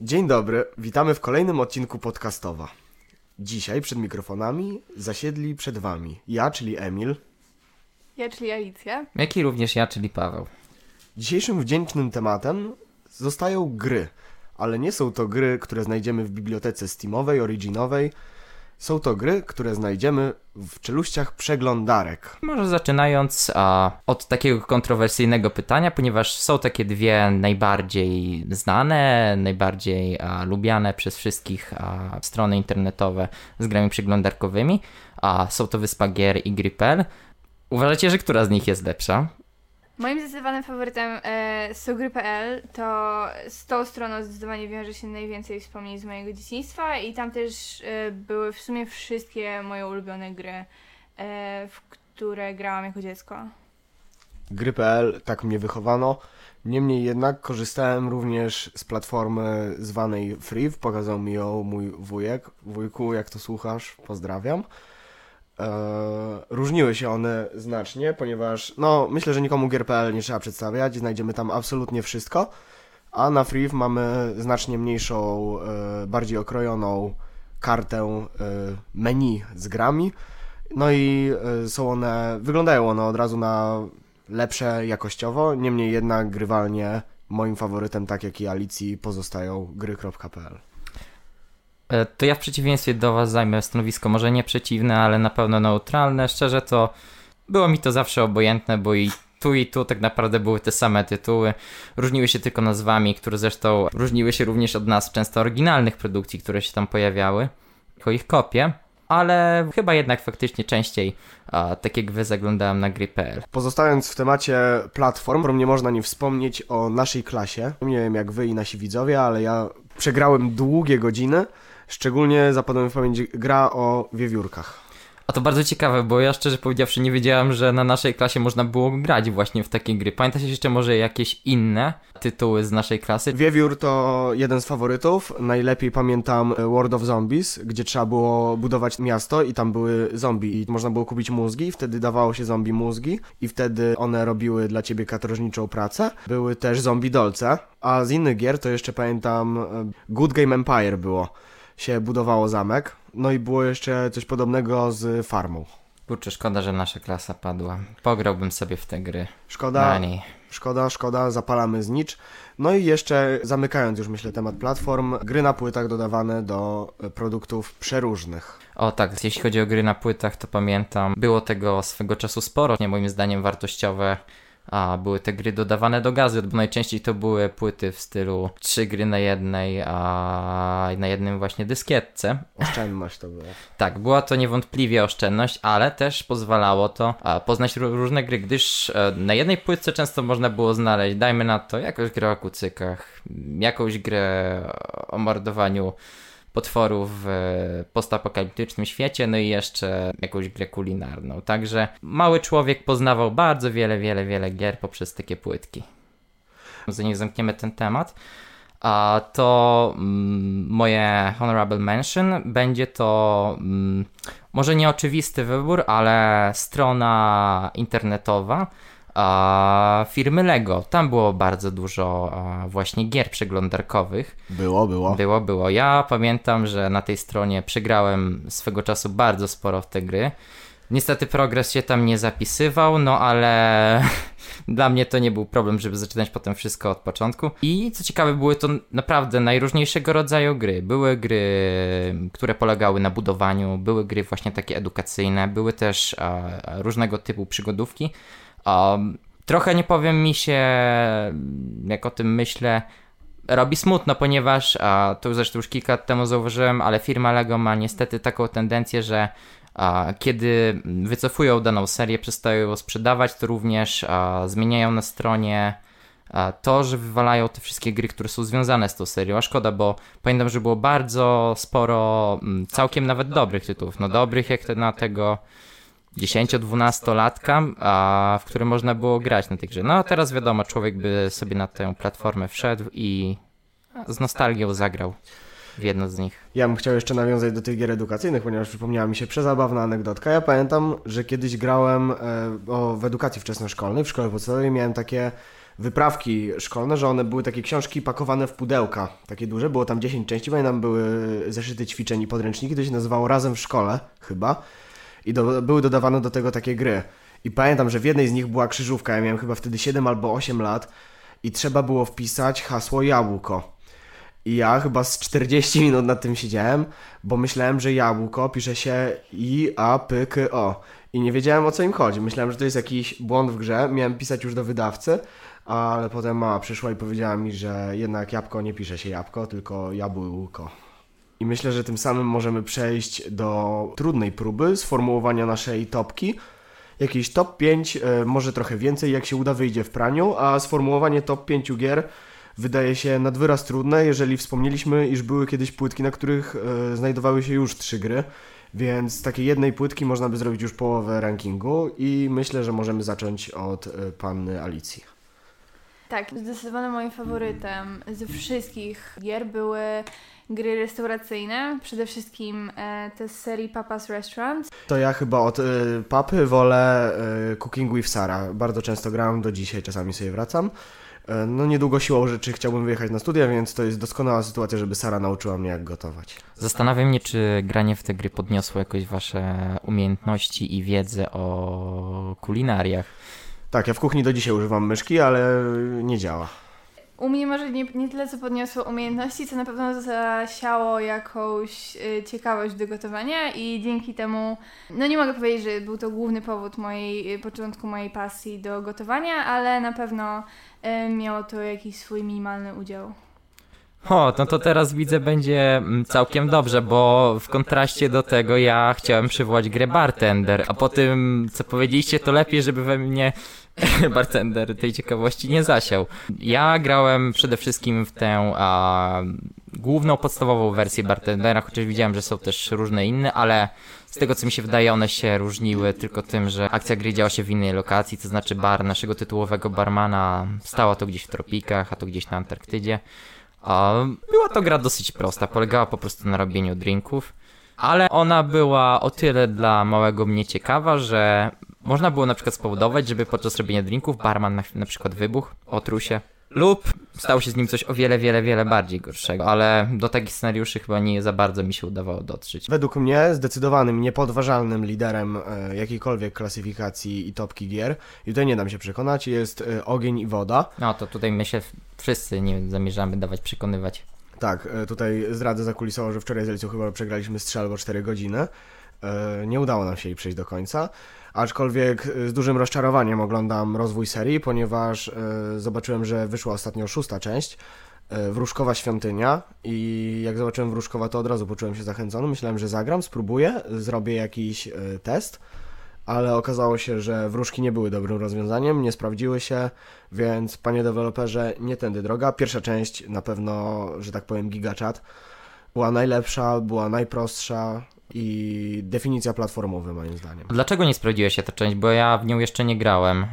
Dzień dobry, witamy w kolejnym odcinku podcastowa. Dzisiaj przed mikrofonami zasiedli przed wami ja, czyli Emil. Ja, czyli Alicja. Jak i również ja, czyli Paweł. Dzisiejszym wdzięcznym tematem zostają gry, ale nie są to gry, które znajdziemy w bibliotece Steamowej, Originowej. Są to gry, które znajdziemy w czeluściach przeglądarek. Może zaczynając a, od takiego kontrowersyjnego pytania, ponieważ są takie dwie najbardziej znane, najbardziej a, lubiane przez wszystkich a, strony internetowe z grami przeglądarkowymi, a są to Wyspa Gier i Gripel. Uważacie, że która z nich jest lepsza? Moim zdecydowanym faworytem e, z gry.pl to z tą stroną zdecydowanie wiąże się najwięcej wspomnień z mojego dzieciństwa i tam też e, były w sumie wszystkie moje ulubione gry, e, w które grałam jako dziecko. Gry.pl, tak mnie wychowano. Niemniej jednak korzystałem również z platformy zwanej Free. Pokazał mi ją mój wujek. Wujku, jak to słuchasz, pozdrawiam. Eee, różniły się one znacznie, ponieważ no, myślę, że nikomu gier.pl nie trzeba przedstawiać, znajdziemy tam absolutnie wszystko, a na Free mamy znacznie mniejszą, e, bardziej okrojoną kartę e, menu z grami, no i e, są one, wyglądają one od razu na lepsze jakościowo, niemniej jednak grywalnie moim faworytem, tak jak i Alicji, pozostają gry.pl. E, to ja w przeciwieństwie do Was zajmę stanowisko może nie przeciwne, ale na pewno neutralne. Szczerze to było mi to zawsze obojętne, bo i tu i tu tak naprawdę były te same tytuły. Różniły się tylko nazwami, które zresztą różniły się również od nas często oryginalnych produkcji, które się tam pojawiały, jako ich kopie. Ale chyba jednak faktycznie częściej a, tak jak wy zaglądałem na gry.pl. Pozostając w temacie platform, nie można nie wspomnieć o naszej klasie. Nie wiem jak wy i nasi widzowie, ale ja przegrałem długie godziny Szczególnie zapadła mi w pamięć gra o wiewiórkach. A to bardzo ciekawe, bo ja szczerze powiedziawszy nie wiedziałem, że na naszej klasie można było grać właśnie w takie gry. Pamiętacie jeszcze może jakieś inne tytuły z naszej klasy? Wiewiór to jeden z faworytów. Najlepiej pamiętam World of Zombies, gdzie trzeba było budować miasto i tam były zombie i można było kupić mózgi wtedy dawało się zombie mózgi i wtedy one robiły dla ciebie katorżniczą pracę. Były też zombie dolce, a z innych gier to jeszcze pamiętam e, Good Game Empire było się budowało zamek. No i było jeszcze coś podobnego z farmą. Kurczę, szkoda, że nasza klasa padła. Pograłbym sobie w te gry. Szkoda, szkoda, szkoda, zapalamy znicz. No i jeszcze zamykając już myślę temat platform, gry na płytach dodawane do produktów przeróżnych. O tak, jeśli chodzi o gry na płytach, to pamiętam, było tego swego czasu sporo, nie moim zdaniem wartościowe a były te gry dodawane do gazet, bo najczęściej to były płyty w stylu trzy gry na jednej, a na jednym właśnie dyskietce. Oszczędność to była. tak, była to niewątpliwie oszczędność, ale też pozwalało to poznać różne gry, gdyż e, na jednej płytce często można było znaleźć, dajmy na to, jakąś grę o kucykach, jakąś grę o mordowaniu potworów w postapokaliptycznym świecie, no i jeszcze jakąś grę kulinarną. Także mały człowiek poznawał bardzo wiele, wiele, wiele gier poprzez takie płytki. Zanim zamkniemy ten temat, a to mm, moje honorable mention będzie to mm, może nieoczywisty wybór, ale strona internetowa firmy Lego. Tam było bardzo dużo właśnie gier przeglądarkowych. Było, było. Było, było. Ja pamiętam, że na tej stronie przegrałem swego czasu bardzo sporo w te gry. Niestety progres się tam nie zapisywał, no ale dla mnie to nie był problem, żeby zaczynać potem wszystko od początku. I co ciekawe, były to naprawdę najróżniejszego rodzaju gry. Były gry, które polegały na budowaniu, były gry właśnie takie edukacyjne, były też różnego typu przygodówki. Um, trochę nie powiem mi się, jak o tym myślę, robi smutno, ponieważ, a to zresztą już kilka lat temu zauważyłem, ale firma Lego ma niestety taką tendencję, że a, kiedy wycofują daną serię, przestają ją sprzedawać, to również a, zmieniają na stronie to, że wywalają te wszystkie gry, które są związane z tą serią. A szkoda, bo pamiętam, że było bardzo sporo całkiem nawet dobrych tytułów. No dobrych jak na tego 10-12-latka, a w którym można było grać na tej grze. No a teraz wiadomo, człowiek by sobie na tę platformę wszedł i z nostalgią zagrał w jedno z nich. Ja bym chciał jeszcze nawiązać do tych gier edukacyjnych, ponieważ przypomniała mi się przezabawna anegdotka. Ja pamiętam, że kiedyś grałem e, w edukacji wczesnoszkolnej, w szkole podstawowej miałem takie wyprawki szkolne, że one były takie książki pakowane w pudełka, takie duże, było tam 10 części, pamiętam były zeszyty ćwiczeń i podręczniki, to się nazywało Razem w szkole chyba i do, były dodawane do tego takie gry. I pamiętam, że w jednej z nich była krzyżówka, ja miałem chyba wtedy 7 albo 8 lat i trzeba było wpisać hasło jabłko. I ja chyba z 40 minut nad tym siedziałem, bo myślałem, że jabłko pisze się I-A-P-K-O. I nie wiedziałem o co im chodzi. Myślałem, że to jest jakiś błąd w grze. Miałem pisać już do wydawcy, ale potem mama przyszła i powiedziała mi, że jednak jabłko nie pisze się jabłko, tylko jabłko. I myślę, że tym samym możemy przejść do trudnej próby sformułowania naszej topki. Jakiś top 5, e, może trochę więcej, jak się uda, wyjdzie w praniu, a sformułowanie top 5 gier wydaje się nad wyraz trudne, jeżeli wspomnieliśmy, iż były kiedyś płytki, na których e, znajdowały się już trzy gry. Więc z takiej jednej płytki można by zrobić już połowę rankingu i myślę, że możemy zacząć od y, panny Alicji. Tak, zdecydowanie moim faworytem ze wszystkich gier były gry restauracyjne, przede wszystkim e, te z serii Papa's Restaurant. To ja chyba od y, papy wolę y, Cooking with Sarah. Bardzo często gram, do dzisiaj czasami sobie wracam. E, no niedługo siłą rzeczy chciałbym wyjechać na studia, więc to jest doskonała sytuacja, żeby Sara nauczyła mnie jak gotować. Zastanawiam mnie, czy granie w te gry podniosło jakoś wasze umiejętności i wiedzę o kulinariach. Tak, ja w kuchni do dzisiaj używam myszki, ale nie działa. U mnie może nie, nie tyle, co podniosło umiejętności, co na pewno zasiało jakąś y, ciekawość do gotowania i dzięki temu, no nie mogę powiedzieć, że był to główny powód mojej, y, początku mojej pasji do gotowania, ale na pewno y, miało to jakiś swój minimalny udział. O, no to teraz widzę będzie mm, całkiem dobrze, bo w kontraście do tego ja chciałem przywołać grę Bartender, a po tym co powiedzieliście to lepiej, żeby we mnie bartender tej ciekawości nie zasiał. Ja grałem przede wszystkim w tę a, główną, podstawową wersję bartendera, chociaż widziałem, że są też różne inne, ale z tego co mi się wydaje, one się różniły tylko tym, że akcja gry działa się w innej lokacji, to znaczy bar naszego tytułowego barmana stała to gdzieś w tropikach, a to gdzieś na Antarktydzie. Była to gra dosyć prosta, polegała po prostu na robieniu drinków, ale ona była o tyle dla małego mnie ciekawa, że można było na przykład spowodować, żeby podczas robienia drinków barman na, na przykład wybuchł, otruł się, lub stało się z nim coś o wiele, wiele, wiele bardziej gorszego, ale do takich scenariuszy chyba nie za bardzo mi się udawało dotrzeć. Według mnie zdecydowanym, niepodważalnym liderem e, jakiejkolwiek klasyfikacji i topki gier, i tutaj nie dam się przekonać, jest e, ogień i woda. No to tutaj myślę, wszyscy nie zamierzamy dawać przekonywać. Tak, e, tutaj zdradzę zakulisowo, że wczoraj z Elicją chyba przegraliśmy z 3 albo 4 godziny. Nie udało nam się jej przejść do końca. Aczkolwiek y, z dużym rozczarowaniem oglądam rozwój serii, ponieważ y, zobaczyłem, że wyszła ostatnio szósta część. Wróżkowa Świątynia i jak zobaczyłem Wróżkowa, to od razu poczułem się zachęcony. Myślałem, że zagram, spróbuję, zrobię jakiś test, ale okazało się, że wróżki nie były dobrym rozwiązaniem, nie sprawdziły się, więc panie deweloperze, nie tędy droga. Pierwsza część na pewno, że tak powiem, gigachat była najlepsza, była najprostsza, i definicja platformowa moim zdaniem. Dlaczego nie sprawdziłeś się ta część? Bo ja w nią jeszcze nie grałem.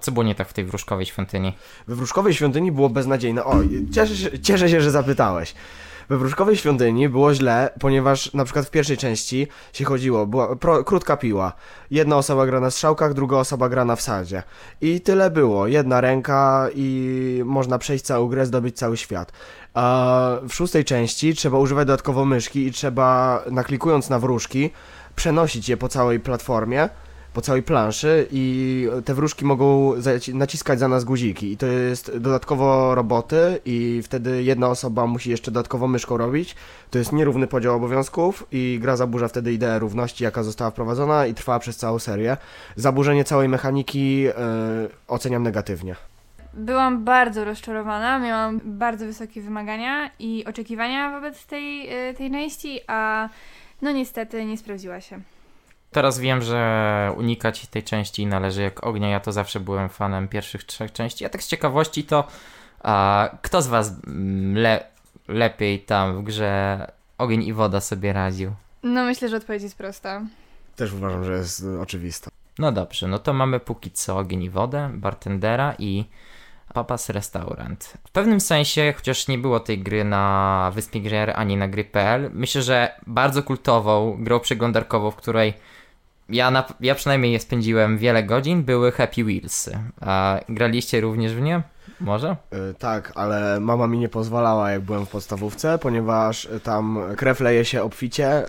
Co było nie tak w tej wróżkowej świątyni? We wróżkowej świątyni było beznadziejne. O, cieszę się, cieszę się że zapytałeś. We Wróżkowej Świątyni było źle, ponieważ na przykład w pierwszej części się chodziło, była pro, krótka piła. Jedna osoba gra na strzałkach, druga osoba gra na wsadzie. I tyle było. Jedna ręka i można przejść całą grę, zdobyć cały świat. A w szóstej części trzeba używać dodatkowo myszki i trzeba, naklikując na wróżki, przenosić je po całej platformie po całej planszy i te wróżki mogą naciskać za nas guziki i to jest dodatkowo roboty i wtedy jedna osoba musi jeszcze dodatkowo myszką robić. To jest nierówny podział obowiązków i gra zaburza wtedy ideę równości, jaka została wprowadzona i trwała przez całą serię. Zaburzenie całej mechaniki yy, oceniam negatywnie. Byłam bardzo rozczarowana, miałam bardzo wysokie wymagania i oczekiwania wobec tej, e, tej części, a no niestety nie sprawdziła się. Teraz wiem, że unikać tej części należy jak ognia. Ja to zawsze byłem fanem pierwszych trzech części. A tak z ciekawości to a, kto z was mm, le lepiej tam w grze ogień i woda sobie radził? No myślę, że odpowiedź jest prosta. Też uważam, że jest oczywista. No dobrze, no to mamy póki co ogień i wodę, bartendera i Papas Restaurant. W pewnym sensie, chociaż nie było tej gry na Wyspie Gier ani na gry.pl, myślę, że bardzo kultową grą przeglądarkową, w której ja, na, ja przynajmniej je spędziłem wiele godzin, były Happy Wheels. A graliście również w nie? Może? Y, tak, ale mama mi nie pozwalała, jak byłem w podstawówce, ponieważ y, tam krew leje się obficie, y,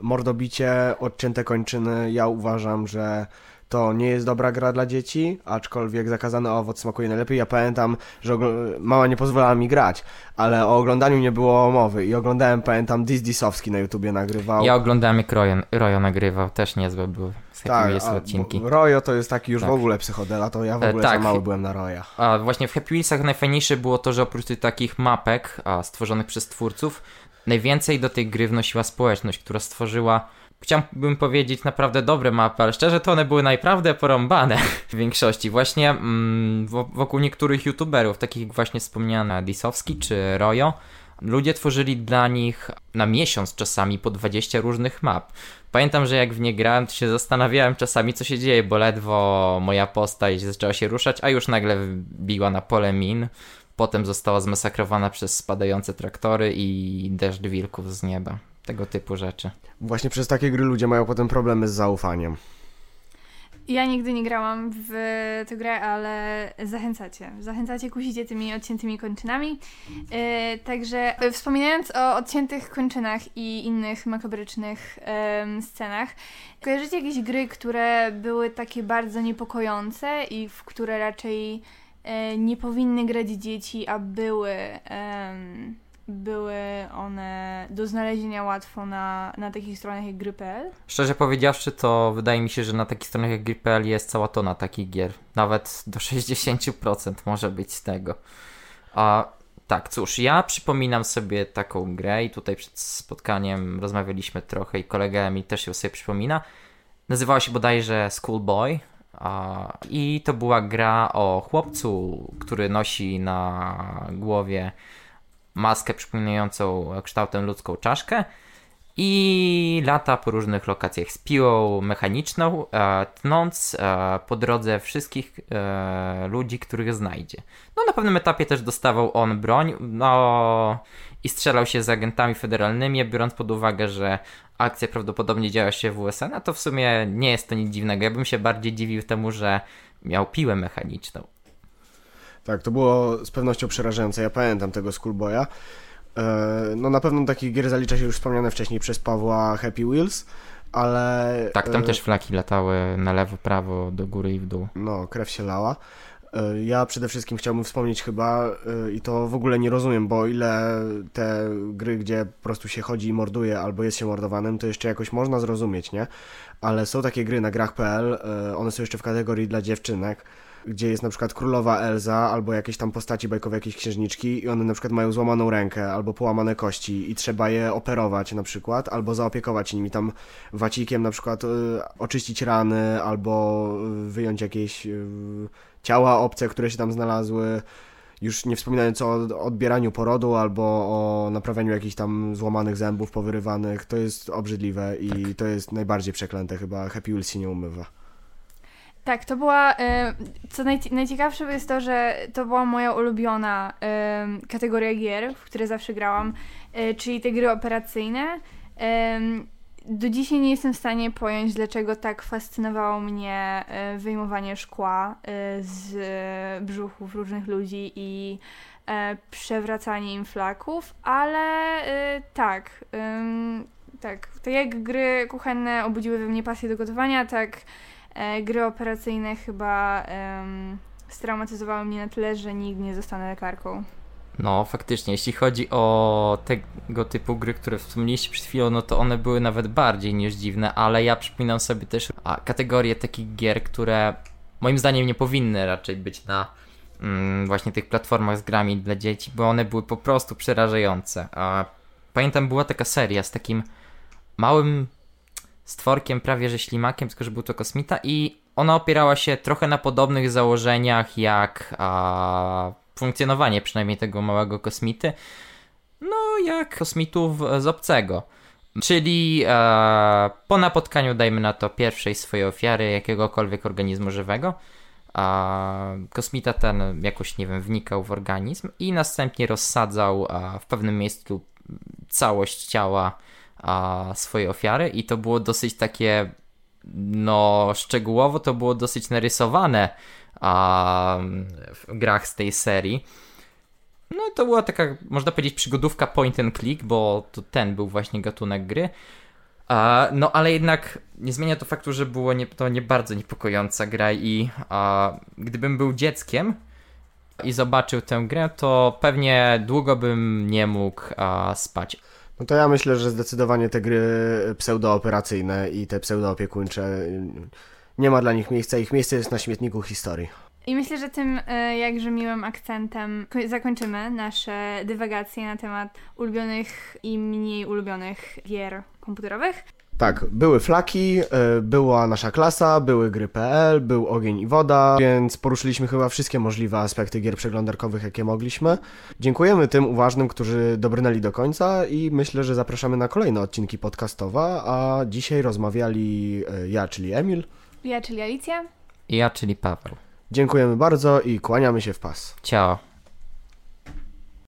mordobicie, odcięte kończyny. Ja uważam, że to nie jest dobra gra dla dzieci, aczkolwiek zakazany owoc smakuje najlepiej. Ja pamiętam, że mama nie pozwalała mi grać, ale o oglądaniu nie było mowy i oglądałem, pamiętam, Disowski na YouTubie nagrywał. Ja oglądałem jak Rojo, Rojo nagrywał, też niezłe były tak, jest odcinki. Rojo to jest taki już tak. w ogóle psychodela, to ja w e, ogóle e, tak. za mały byłem na Roja. A właśnie w Happy Wheelsach najfajniejsze było to, że oprócz tych takich mapek a, stworzonych przez twórców, najwięcej do tej gry wnosiła społeczność, która stworzyła chciałbym powiedzieć naprawdę dobre mapy, ale szczerze to one były naprawdę porąbane w większości. Właśnie mm, wokół niektórych youtuberów, takich jak właśnie wspomniane Disowski czy Rojo, ludzie tworzyli dla nich na miesiąc czasami po 20 różnych map. Pamiętam, że jak w nie grałem, to się zastanawiałem czasami, co się dzieje, bo ledwo moja postać zaczęła się ruszać, a już nagle biła na pole min. Potem została zmasakrowana przez spadające traktory i deszcz wilków z nieba. Tego typu rzeczy. Właśnie przez takie gry ludzie mają potem problemy z zaufaniem. Ja nigdy nie grałam w tę grę, ale zachęcacie. Zachęcacie, kusicie tymi odciętymi kończynami. Yy, także wspominając o odciętych kończynach i innych makabrycznych yy, scenach, kojarzycie jakieś gry, które były takie bardzo niepokojące i w które raczej yy, nie powinny grać dzieci, a były były one do znalezienia łatwo na, na takich stronach jak gry.pl? Szczerze powiedziawszy, to wydaje mi się, że na takich stronach jak gry.pl jest cała tona takich gier. Nawet do 60% może być z tego. A tak, cóż, ja przypominam sobie taką grę i tutaj przed spotkaniem rozmawialiśmy trochę i kolega mi też ją sobie przypomina. Nazywała się bodajże Schoolboy. I to była gra o chłopcu, który nosi na głowie maskę przypominającą kształtem ludzką czaszkę i lata po różnych lokacjach z piłą mechaniczną, e, tnąc e, po drodze wszystkich e, ludzi, których znajdzie. No na pewnym etapie też dostawał on broń, no i strzelał się z agentami federalnymi, biorąc pod uwagę, że akcja prawdopodobnie działa się w USA, no to w sumie nie jest to nic dziwnego. Ja bym się bardziej dziwił temu, że miał piłę mechaniczną. Tak, to było z pewnością przerażające. Ja pamiętam tego Schoolboya. E, no na pewno takich gier zalicza się już wspomniane wcześniej przez Pawła Happy Wheels, ale... Tak, tam e, też flaki latały na lewo, prawo, do góry i w dół. No, krew się lała. E, ja przede wszystkim chciałbym wspomnieć chyba, i to w ogóle nie rozumiem, bo ile te gry, gdzie po prostu się chodzi i morduje, albo jest się mordowanym, to jeszcze jakoś można zrozumieć, nie? Ale są takie gry na grach.pl, one są jeszcze w kategorii dla dziewczynek, gdzie jest na przykład królowa Elza albo jakieś tam postaci bajkowe, jakieś księżniczki i one na przykład mają złamaną rękę albo połamane kości i trzeba je operować na przykład, albo zaopiekować nimi tam wacikiem na przykład y, oczyścić rany albo wyjąć jakieś y, ciała obce, które się tam znalazły. Już nie wspominając o odbieraniu porodu albo o naprawianiu jakichś tam złamanych zębów powyrywanych, to jest obrzydliwe i tak. to jest najbardziej przeklęte chyba. Happy Wheels się nie umywa. Tak, to była. Co najciekawsze jest to, że to była moja ulubiona kategoria gier, w które zawsze grałam, e, czyli te gry operacyjne. Do dzisiaj nie jestem w stanie pojąć, dlaczego tak fascynowało mnie e, wyjmowanie szkła e, z brzuchów różnych ludzi i przewracanie im flaków, ale tak. Tak, tak jak gry kuchenne obudziły we mnie pasję do gotowania, tak e, gry operacyjne chyba e, straumatyzowały mnie na tyle, że nigdy nie zostanę lekarką. No, faktycznie, jeśli chodzi o tego typu gry, które wspomnieliście przed chwilą, no to one były nawet bardziej niż dziwne, ale ja przypominam sobie też kategorię takich gier, które moim zdaniem nie powinny raczej być na mm, właśnie tych platformach z grami dla dzieci, bo one były po prostu przerażające. A, pamiętam, była taka seria z takim małym stworkiem, prawie że ślimakiem, tylko że był to kosmita i ona opierała się trochę na podobnych założeniach jak a, funkcjonowanie przynajmniej tego małego kosmity, no jak kosmitów z obcego. Czyli e, po napotkaniu, dajmy na to, pierwszej swojej ofiary jakiegokolwiek organizmu żywego, kosmita ten jakoś, nie wiem, wnikał w organizm i następnie rozsadzał w pewnym miejscu całość ciała a, swoje ofiary i to było dosyć takie no szczegółowo to było dosyć narysowane a, w grach z tej serii. No to była taka, można powiedzieć, przygodówka point and click, bo to ten był właśnie gatunek gry. A, no ale jednak nie zmienia to faktu, że było nie, to nie bardzo niepokojąca gra i a, gdybym był dzieckiem i zobaczył tę grę, to pewnie długo bym nie mógł a, spać. No to ja myślę, że zdecydowanie te gry pseudooperacyjne i te pseudoopiekuńcze nie ma dla nich miejsca. Ich miejsce jest na śmietniku historii. I myślę, że tym e, jakże miłym akcentem ko- zakończymy nasze dywagacje na temat ulubionych i mniej ulubionych gier komputerowych. Tak, były flaki, y, była nasza klasa, były gry PL, był ogień i woda, więc poruszyliśmy chyba wszystkie możliwe aspekty gier przeglądarkowych, jakie mogliśmy. Dziękujemy tym uważnym, którzy dobrnęli do końca i myślę, że zapraszamy na kolejne odcinki podcastowe, a dzisiaj rozmawiali y, ja, czyli Emil. Ja, czyli Alicja. I ja, czyli Paweł. Dziękujemy bardzo i kłaniamy się w pas. Ciao.